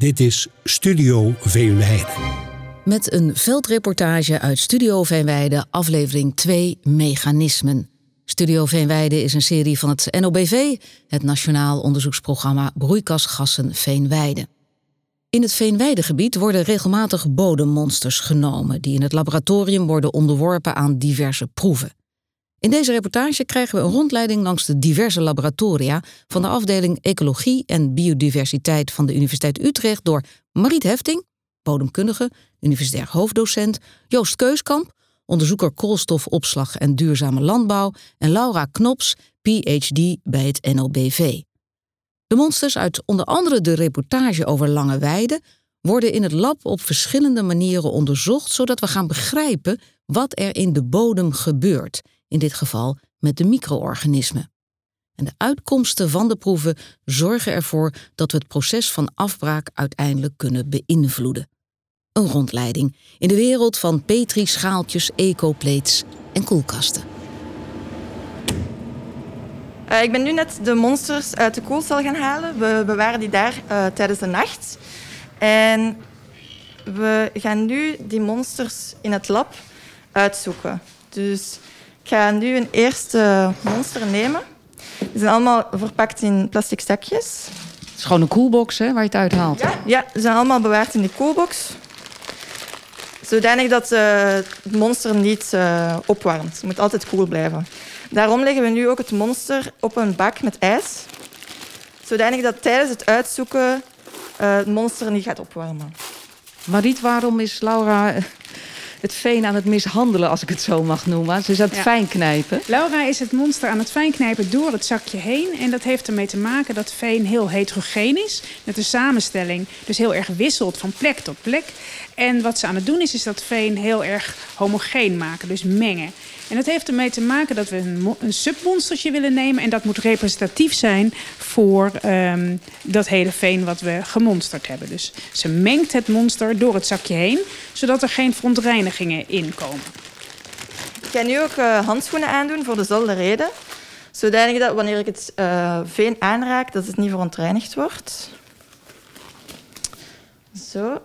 Dit is Studio Veenweide. Met een veldreportage uit Studio Veenweide, aflevering 2 Mechanismen. Studio Veenweide is een serie van het NOBV, het Nationaal Onderzoeksprogramma Broeikasgassen Veenweide. In het Veenweidegebied worden regelmatig bodemmonsters genomen, die in het laboratorium worden onderworpen aan diverse proeven. In deze reportage krijgen we een rondleiding langs de diverse laboratoria van de afdeling Ecologie en Biodiversiteit van de Universiteit Utrecht door Mariet Hefting, bodemkundige, universitair hoofddocent, Joost Keuskamp, onderzoeker koolstofopslag en duurzame landbouw en Laura Knops, PhD bij het NOBV. De monsters uit onder andere de reportage over Lange Weide worden in het lab op verschillende manieren onderzocht, zodat we gaan begrijpen wat er in de bodem gebeurt, in dit geval met de micro-organismen. En de uitkomsten van de proeven zorgen ervoor dat we het proces van afbraak uiteindelijk kunnen beïnvloeden. Een rondleiding in de wereld van petri-schaaltjes, ecoplates en koelkasten. Uh, ik ben nu net de monsters uit de koelcel gaan halen. We bewaren die daar uh, tijdens de nacht. En we gaan nu die monsters in het lab uitzoeken. Dus ik ga nu een eerste monster nemen. Die zijn allemaal verpakt in plastic zakjes. Het is gewoon een koelbox hè, waar je het uithaalt. Ja, ja, ze zijn allemaal bewaard in die koelbox. Zodanig dat uh, het monster niet uh, opwarmt. Het moet altijd koel blijven. Daarom leggen we nu ook het monster op een bak met ijs. Zodanig dat tijdens het uitzoeken uh, het monster niet gaat opwarmen. Mariet, waarom is Laura het veen aan het mishandelen, als ik het zo mag noemen. Ze is aan het ja. fijn knijpen. Laura is het monster aan het fijn knijpen door het zakje heen. En dat heeft ermee te maken dat veen heel heterogeen is. Dat de samenstelling dus heel erg wisselt van plek tot plek. En wat ze aan het doen is, is dat veen heel erg homogeen maken, dus mengen. En dat heeft ermee te maken dat we een, een submonstertje willen nemen. En dat moet representatief zijn voor um, dat hele veen wat we gemonsterd hebben. Dus ze mengt het monster door het zakje heen, zodat er geen verontreinigingen in komen. Ik ga nu ook uh, handschoenen aandoen voor dezelfde reden. Zodanig dat wanneer ik het uh, veen aanraak, dat het niet verontreinigd wordt. Zo.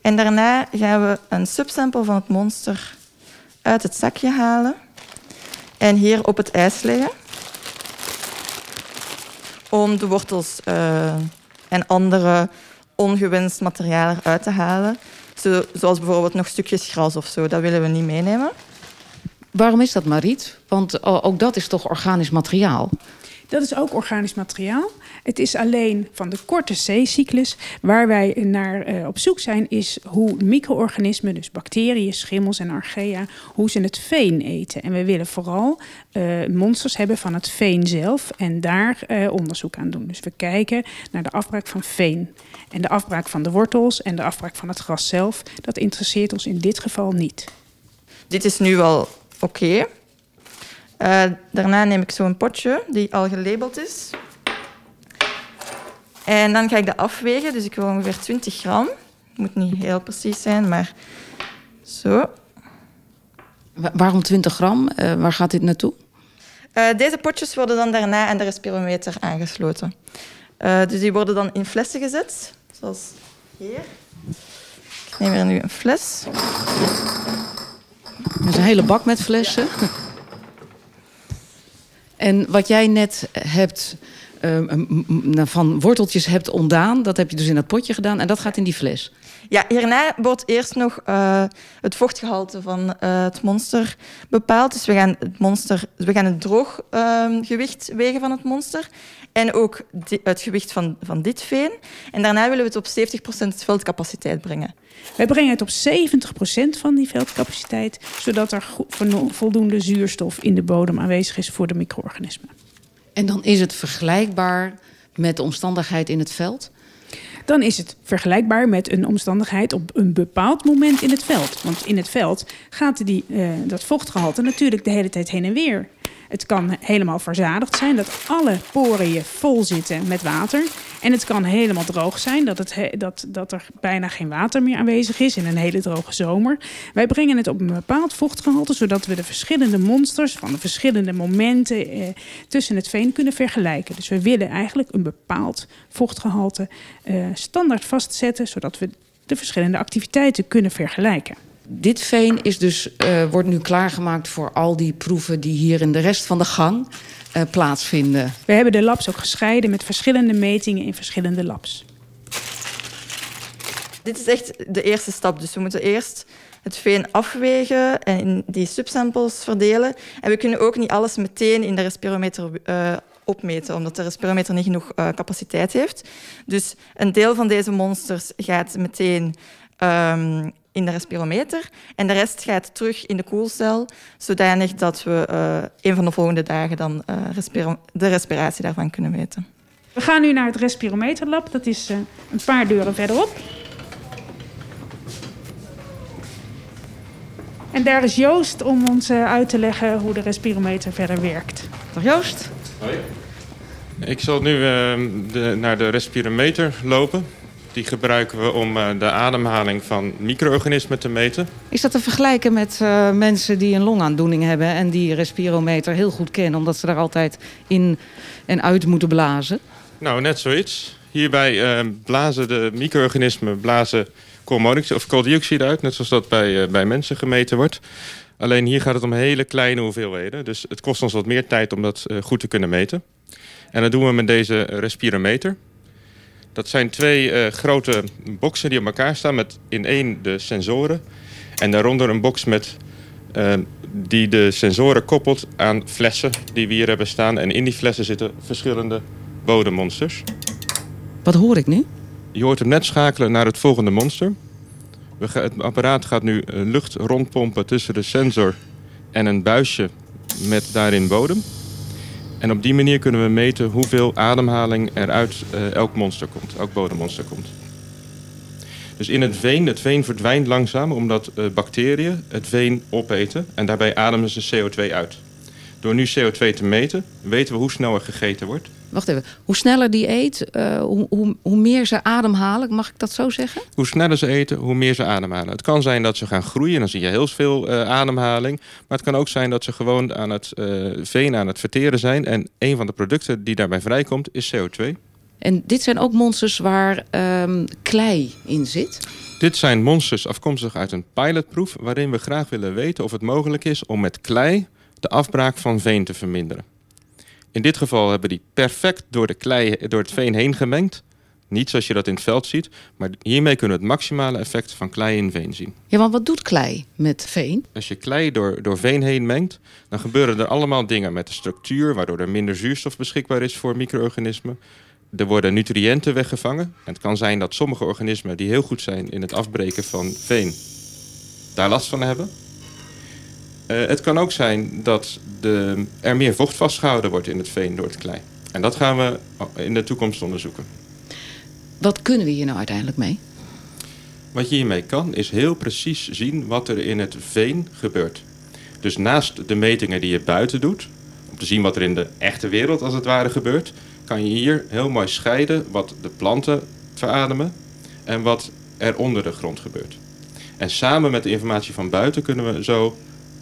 En daarna gaan we een subsample van het monster uit het zakje halen en hier op het ijs leggen. Om de wortels uh, en andere ongewenst materiaal eruit te halen. Zo, zoals bijvoorbeeld nog stukjes gras of zo. Dat willen we niet meenemen. Waarom is dat, Mariet? Want ook dat is toch organisch materiaal? Dat is ook organisch materiaal. Het is alleen van de korte C-cyclus. Waar wij naar uh, op zoek zijn, is hoe micro-organismen, dus bacteriën, schimmels en archaea, hoe ze het veen eten. En we willen vooral uh, monsters hebben van het veen zelf en daar uh, onderzoek aan doen. Dus we kijken naar de afbraak van veen. En de afbraak van de wortels en de afbraak van het gras zelf, dat interesseert ons in dit geval niet. Dit is nu wel oké. Daarna neem ik zo'n potje die al gelabeld is. En dan ga ik dat afwegen. Dus ik wil ongeveer 20 gram. Het moet niet heel precies zijn, maar zo. Waarom 20 gram? Uh, waar gaat dit naartoe? Uh, deze potjes worden dan daarna aan de respirometer aangesloten. dus die worden dan in flessen gezet, zoals hier. Ik neem er nu een fles. Dat is een hele bak met flessen. Ja. En wat jij net hebt uh, van worteltjes hebt ontdaan, dat heb je dus in dat potje gedaan en dat gaat in die fles. Ja, hierna wordt eerst nog uh, het vochtgehalte van uh, het monster bepaald. Dus we gaan het, monster, we gaan het drooggewicht wegen van het monster. En ook het gewicht van, van dit veen. En daarna willen we het op 70% veldcapaciteit brengen. Wij brengen het op 70% van die veldcapaciteit, zodat er voldoende zuurstof in de bodem aanwezig is voor de micro-organismen. En dan is het vergelijkbaar met de omstandigheid in het veld? Dan is het vergelijkbaar met een omstandigheid op een bepaald moment in het veld. Want in het veld gaat die, uh, dat vochtgehalte natuurlijk de hele tijd heen en weer. Het kan helemaal verzadigd zijn, dat alle poriën vol zitten met water. En het kan helemaal droog zijn, dat, het dat, dat er bijna geen water meer aanwezig is in een hele droge zomer. Wij brengen het op een bepaald vochtgehalte, zodat we de verschillende monsters van de verschillende momenten eh, tussen het veen kunnen vergelijken. Dus we willen eigenlijk een bepaald vochtgehalte eh, standaard vastzetten, zodat we de verschillende activiteiten kunnen vergelijken. Dit veen is dus, uh, wordt nu klaargemaakt voor al die proeven die hier in de rest van de gang uh, plaatsvinden. We hebben de labs ook gescheiden met verschillende metingen in verschillende labs. Dit is echt de eerste stap. Dus we moeten eerst het veen afwegen en in die subsamples verdelen. En we kunnen ook niet alles meteen in de respirometer uh, opmeten, omdat de respirometer niet genoeg uh, capaciteit heeft. Dus een deel van deze monsters gaat meteen um, in de respirometer en de rest gaat terug in de koelcel, zodanig dat we uh, een van de volgende dagen dan uh, respira de respiratie daarvan kunnen meten. We gaan nu naar het respirometerlab, dat is een paar deuren verderop. En daar is Joost om ons uit te leggen hoe de respirometer verder werkt. Dag Joost. Hoi. Ik zal nu uh, de, naar de respirometer lopen. Die gebruiken we om uh, de ademhaling van micro-organismen te meten. Is dat te vergelijken met uh, mensen die een longaandoening hebben... en die respirometer heel goed kennen... omdat ze daar altijd in en uit moeten blazen? Nou, net zoiets. Hierbij blazen de micro-organismen blazen of kooldioxide uit... net zoals dat bij, bij mensen gemeten wordt. Alleen hier gaat het om hele kleine hoeveelheden. Dus het kost ons wat meer tijd om dat goed te kunnen meten. En dat doen we met deze respirometer. Dat zijn twee uh, grote boxen die op elkaar staan met in één de sensoren. En daaronder een box met, uh, die de sensoren koppelt aan flessen die we hier hebben staan. En in die flessen zitten verschillende bodemmonsters. Wat hoor ik nu? Je hoort hem net schakelen naar het volgende monster. We gaan, het apparaat gaat nu lucht rondpompen tussen de sensor en een buisje met daarin bodem. En op die manier kunnen we meten hoeveel ademhaling er uit uh, elk monster komt, elk bodemmonster komt. Dus in het veen, het veen verdwijnt langzaam omdat uh, bacteriën het veen opeten en daarbij ademen ze CO2 uit. Door nu CO2 te meten, weten we hoe snel er gegeten wordt. Wacht even, hoe sneller die eet, uh, hoe, hoe, hoe, meer ze ademhalen, mag ik dat zo zeggen? Hoe sneller ze eten, hoe meer ze ademhalen. Het kan zijn dat ze gaan groeien, dan zie je heel veel uh, ademhaling. Maar het kan ook zijn dat ze gewoon aan het uh, veen aan het verteren zijn. En een van de producten die daarbij vrijkomt is CO2. En dit zijn ook monsters waar um, klei in zit? Dit zijn monsters afkomstig uit een pilotproef... waarin we graag willen weten of het mogelijk is om met klei de afbraak van veen te verminderen. In dit geval hebben die perfect door, de klei, door het veen heen gemengd. Niet zoals je dat in het veld ziet, maar hiermee kunnen we het maximale effect van klei in veen zien. Ja, want wat doet klei met veen? Als je klei door, door veen heen mengt, dan gebeuren er allemaal dingen met de structuur, waardoor er minder zuurstof beschikbaar is voor micro-organismen. Er worden nutriënten weggevangen. En het kan zijn dat sommige organismen die heel goed zijn in het afbreken van veen, daar last van hebben. Uh, het kan ook zijn dat de, er meer vocht vastgehouden wordt in het veen door het klei. En dat gaan we in de toekomst onderzoeken. Wat kunnen we hier nou uiteindelijk mee? Wat je hiermee kan, is heel precies zien wat er in het veen gebeurt. Dus naast de metingen die je buiten doet, om te zien wat er in de echte wereld als het ware gebeurt, kan je hier heel mooi scheiden wat de planten verademen en wat er onder de grond gebeurt. En samen met de informatie van buiten kunnen we zo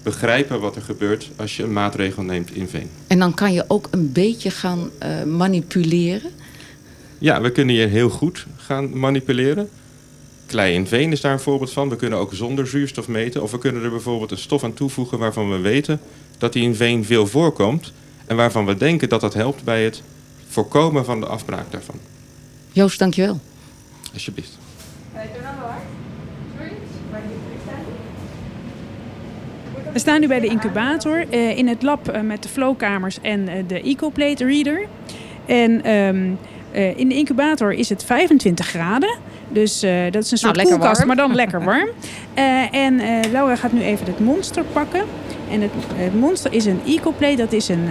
begrijpen wat er gebeurt als je een maatregel neemt in veen. En dan kan je ook een beetje gaan uh, manipuleren? Ja, we kunnen hier heel goed gaan manipuleren. Klei in veen is daar een voorbeeld van. We kunnen ook zonder zuurstof meten. Of we kunnen er bijvoorbeeld een stof aan toevoegen waarvan we weten dat die in veen veel voorkomt. En waarvan we denken dat dat helpt bij het voorkomen van de afbraak daarvan. Joost, dankjewel. Alsjeblieft. We staan nu bij de incubator uh, in het lab uh, met de flowkamers en uh, de EcoPlate Reader. En um, in de incubator is het 25 graden. Dus dat is een soort nou, koelkast, warm. maar dan lekker warm. en Laura gaat nu even het monster pakken. En het, het monster is een EcoPlate. Dat is een,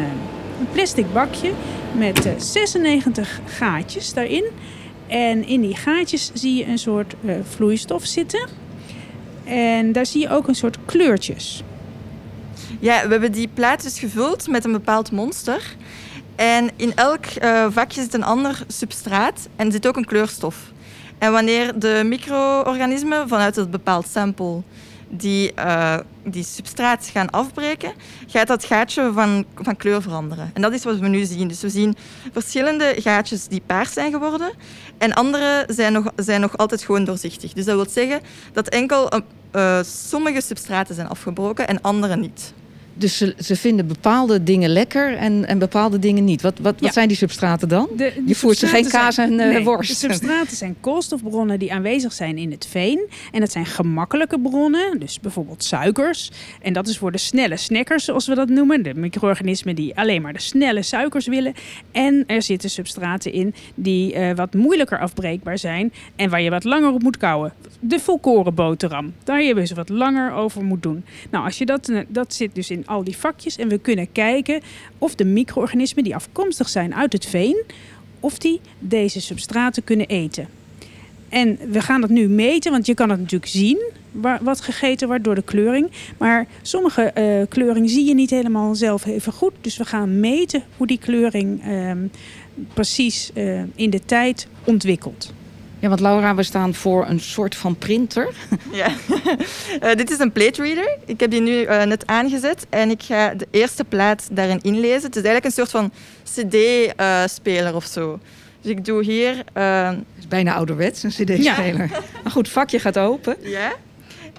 een plastic bakje met 96 gaatjes daarin. En in die gaatjes zie je een soort vloeistof zitten. En daar zie je ook een soort kleurtjes. Ja, we hebben die plaat dus gevuld met een bepaald monster. En in elk uh, vakje zit een ander substraat en zit ook een kleurstof. En wanneer de micro-organismen vanuit het bepaald sample die, uh, die substraat gaan afbreken, gaat dat gaatje van, van kleur veranderen. En dat is wat we nu zien. Dus we zien verschillende gaatjes die paars zijn geworden en andere zijn nog, zijn nog altijd gewoon doorzichtig. Dus dat wil zeggen dat enkel uh, sommige substraten zijn afgebroken en andere niet. Dus ze, ze vinden bepaalde dingen lekker en, en bepaalde dingen niet. Wat, wat, wat zijn die substraten dan? je voert ze geen kaas en uh, worst. De substraten zijn koolstofbronnen die aanwezig zijn in het veen. En dat zijn gemakkelijke bronnen, dus bijvoorbeeld suikers. En dat is voor de snelle snackers, zoals we dat noemen. De micro-organismen die alleen maar de snelle suikers willen. En er zitten substraten in die uh, wat moeilijker afbreekbaar zijn. En waar je wat langer op moet kouwen. De volkoren boterham. Daar je dus wat langer over moet doen. Nou, als je dat, eh, dat zit dus in al die vakjes. En we kunnen kijken of de micro-organismen die afkomstig zijn uit het veen, of die deze substraten kunnen eten. En we gaan dat nu meten, want je kan het natuurlijk zien wat gegeten wordt door de kleuring. Maar sommige uh, kleuring zie je niet helemaal zelf even goed. Dus we gaan meten hoe die kleuring uh, precies uh, in de tijd ontwikkelt. Ja, want Laura, we staan voor een soort van printer. Ja, uh, dit is een plate reader. Ik heb die nu uh, net aangezet en ik ga de eerste plaat daarin inlezen. Het is eigenlijk een soort van cd-speler uh, of zo. Dus ik doe hier... Het is bijna ouderwets, een cd-speler. Ja. Maar goed, het vakje gaat open. Ja.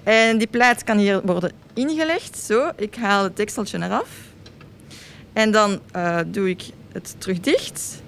En die plaat kan hier worden ingelegd. Zo, ik haal het dekseltje eraf. En dan doe ik het terug dicht.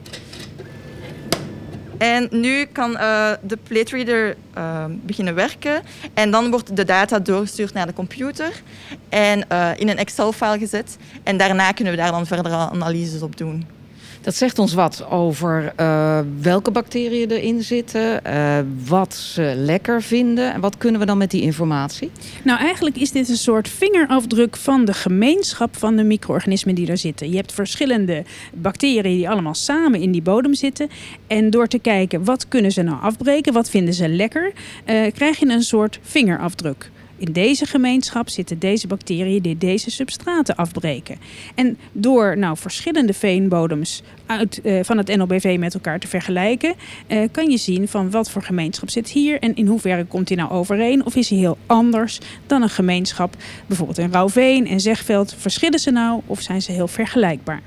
En nu kan uh, de plate reader uh, beginnen werken. En dan wordt de data doorgestuurd naar de computer en uh, in een Excel-file gezet. En daarna kunnen we daar dan verdere analyses op doen. Dat zegt ons wat over uh, welke bacteriën erin zitten, uh, wat ze lekker vinden. En wat kunnen we dan met die informatie? Nou, eigenlijk is dit een soort vingerafdruk van de gemeenschap van de micro-organismen die daar zitten. Je hebt verschillende bacteriën die allemaal samen in die bodem zitten. En door te kijken wat kunnen ze nou afbreken, wat vinden ze lekker, uh, krijg je een soort vingerafdruk. In deze gemeenschap zitten deze bacteriën die deze substraten afbreken. En door nou verschillende veenbodems uit, uh, van het NLBV met elkaar te vergelijken, uh, kan je zien van wat voor gemeenschap zit hier en in hoeverre komt die nou overeen of is hij heel anders dan een gemeenschap, bijvoorbeeld in Rauwveen en Zegveld. Verschillen ze nou of zijn ze heel vergelijkbaar?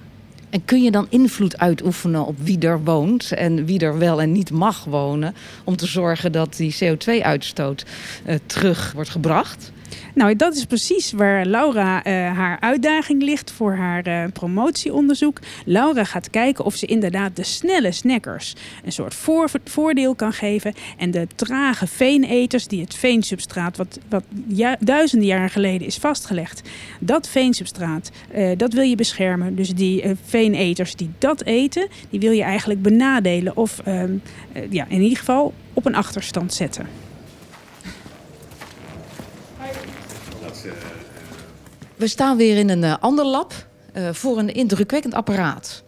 En kun je dan invloed uitoefenen op wie er woont en wie er wel en niet mag wonen, om te zorgen dat die CO2-uitstoot uh, terug wordt gebracht? Nou, dat is precies waar Laura uh, haar uitdaging ligt voor haar uh, promotieonderzoek. Laura gaat kijken of ze inderdaad de snelle snackers een soort voor, voordeel kan geven. En de trage veeneters, die het veensubstraat, wat, wat ja, duizenden jaren geleden is vastgelegd, dat veensubstraat, uh, dat wil je beschermen. Dus die veeneters die dat eten, die wil je eigenlijk benadelen of ehm, ja, in ieder geval op een achterstand zetten. We staan weer in een uh, ander lab uh, voor een indrukwekkend apparaat.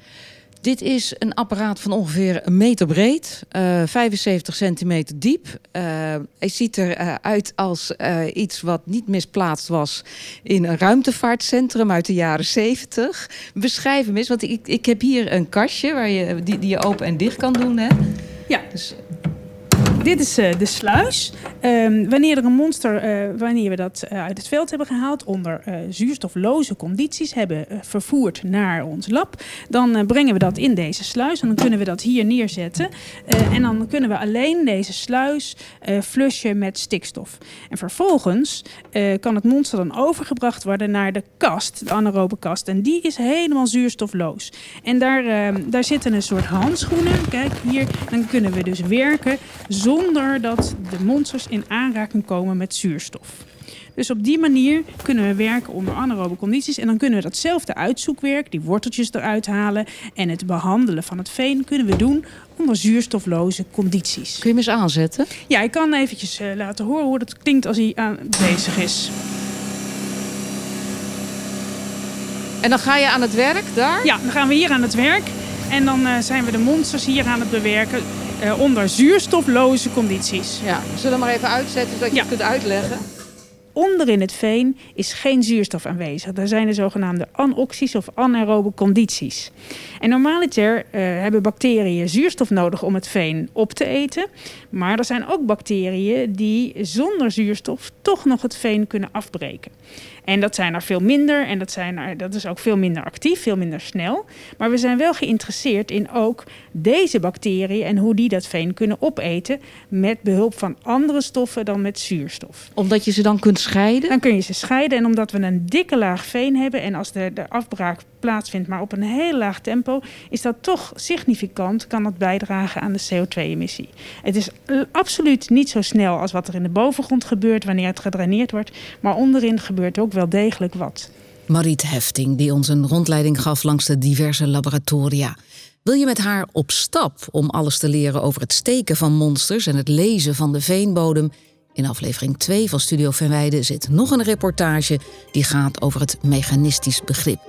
Dit is een apparaat van ongeveer een meter breed, uh, 75 centimeter diep. hij ziet eruit als iets wat niet misplaatst was in een ruimtevaartcentrum uit de jaren 70. Beschrijf hem eens, want ik, ik heb hier een kastje waar je, die, die je open en dicht kan doen. Hè? Ja, dus dit is uh, de sluis. Um, wanneer er een monster, uh, wanneer we dat uh, uit het veld hebben gehaald, onder zuurstofloze condities hebben vervoerd naar ons lab, dan brengen we dat in deze sluis en dan kunnen we dat hier neerzetten. en dan kunnen we alleen deze sluis flushen met stikstof. En vervolgens kan het monster dan overgebracht worden naar de kast, de anaerobe kast. En die is helemaal zuurstofloos. En daar, ehm, daar zitten een soort handschoenen. Kijk hier, dan kunnen we dus werken zonder zonder dat de monsters in aanraking komen met zuurstof. Dus op die manier kunnen we werken onder anaerobe condities. En dan kunnen we datzelfde uitzoekwerk, die worteltjes eruit halen... en het behandelen van het veen kunnen we doen onder zuurstofloze condities. Kun je hem eens aanzetten? Ja, ik kan eventjes uh, laten horen hoe dat klinkt als hij aan bezig is. En dan ga je aan het werk daar? Ja, dan gaan we hier aan het werk. En dan uh, zijn we de monsters hier aan het bewerken uh, onder zuurstofloze condities. Ja, we zullen maar even uitzetten zodat je ja. het kunt uitleggen. onderin het veen is geen zuurstof aanwezig. Daar zijn de zogenaamde anoxies of anaerobe condities. En normaliter uh, hebben bacteriën zuurstof nodig om het veen op te eten. Maar er zijn ook bacteriën die zonder zuurstof toch nog het veen kunnen afbreken. En dat zijn er veel minder en dat, zijn er, dat is ook veel minder actief, veel minder snel. Maar we zijn wel geïnteresseerd in ook deze bacteriën en hoe die dat veen kunnen opeten met behulp van andere stoffen dan met zuurstof. Omdat je ze dan kunt scheiden? Dan kun je ze scheiden en omdat we een dikke laag veen hebben en als de, de afbraak plaatsvindt, maar op een heel laag tempo, is dat toch significant, kan dat bijdragen aan de CO2-emissie. Het is absoluut niet zo snel als wat er in de bovengrond gebeurt wanneer het gedraineerd wordt, maar onderin gebeurt ook wel degelijk wat. Mariet Hefting, die ons een rondleiding gaf langs de diverse laboratoria. Wil je met haar op stap om alles te leren over het steken van monsters en het lezen van de veenbodem? In aflevering 2 van Studio Verwijden zit nog een reportage die gaat over het mechanistisch begrip.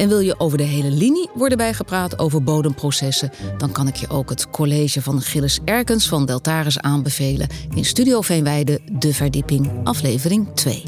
En wil je over de hele linie worden bijgepraat over bodemprocessen, dan kan ik je ook het college van Gilles Erkens van Deltaris aanbevelen in Studio Veenweide, De Verdieping, aflevering 2.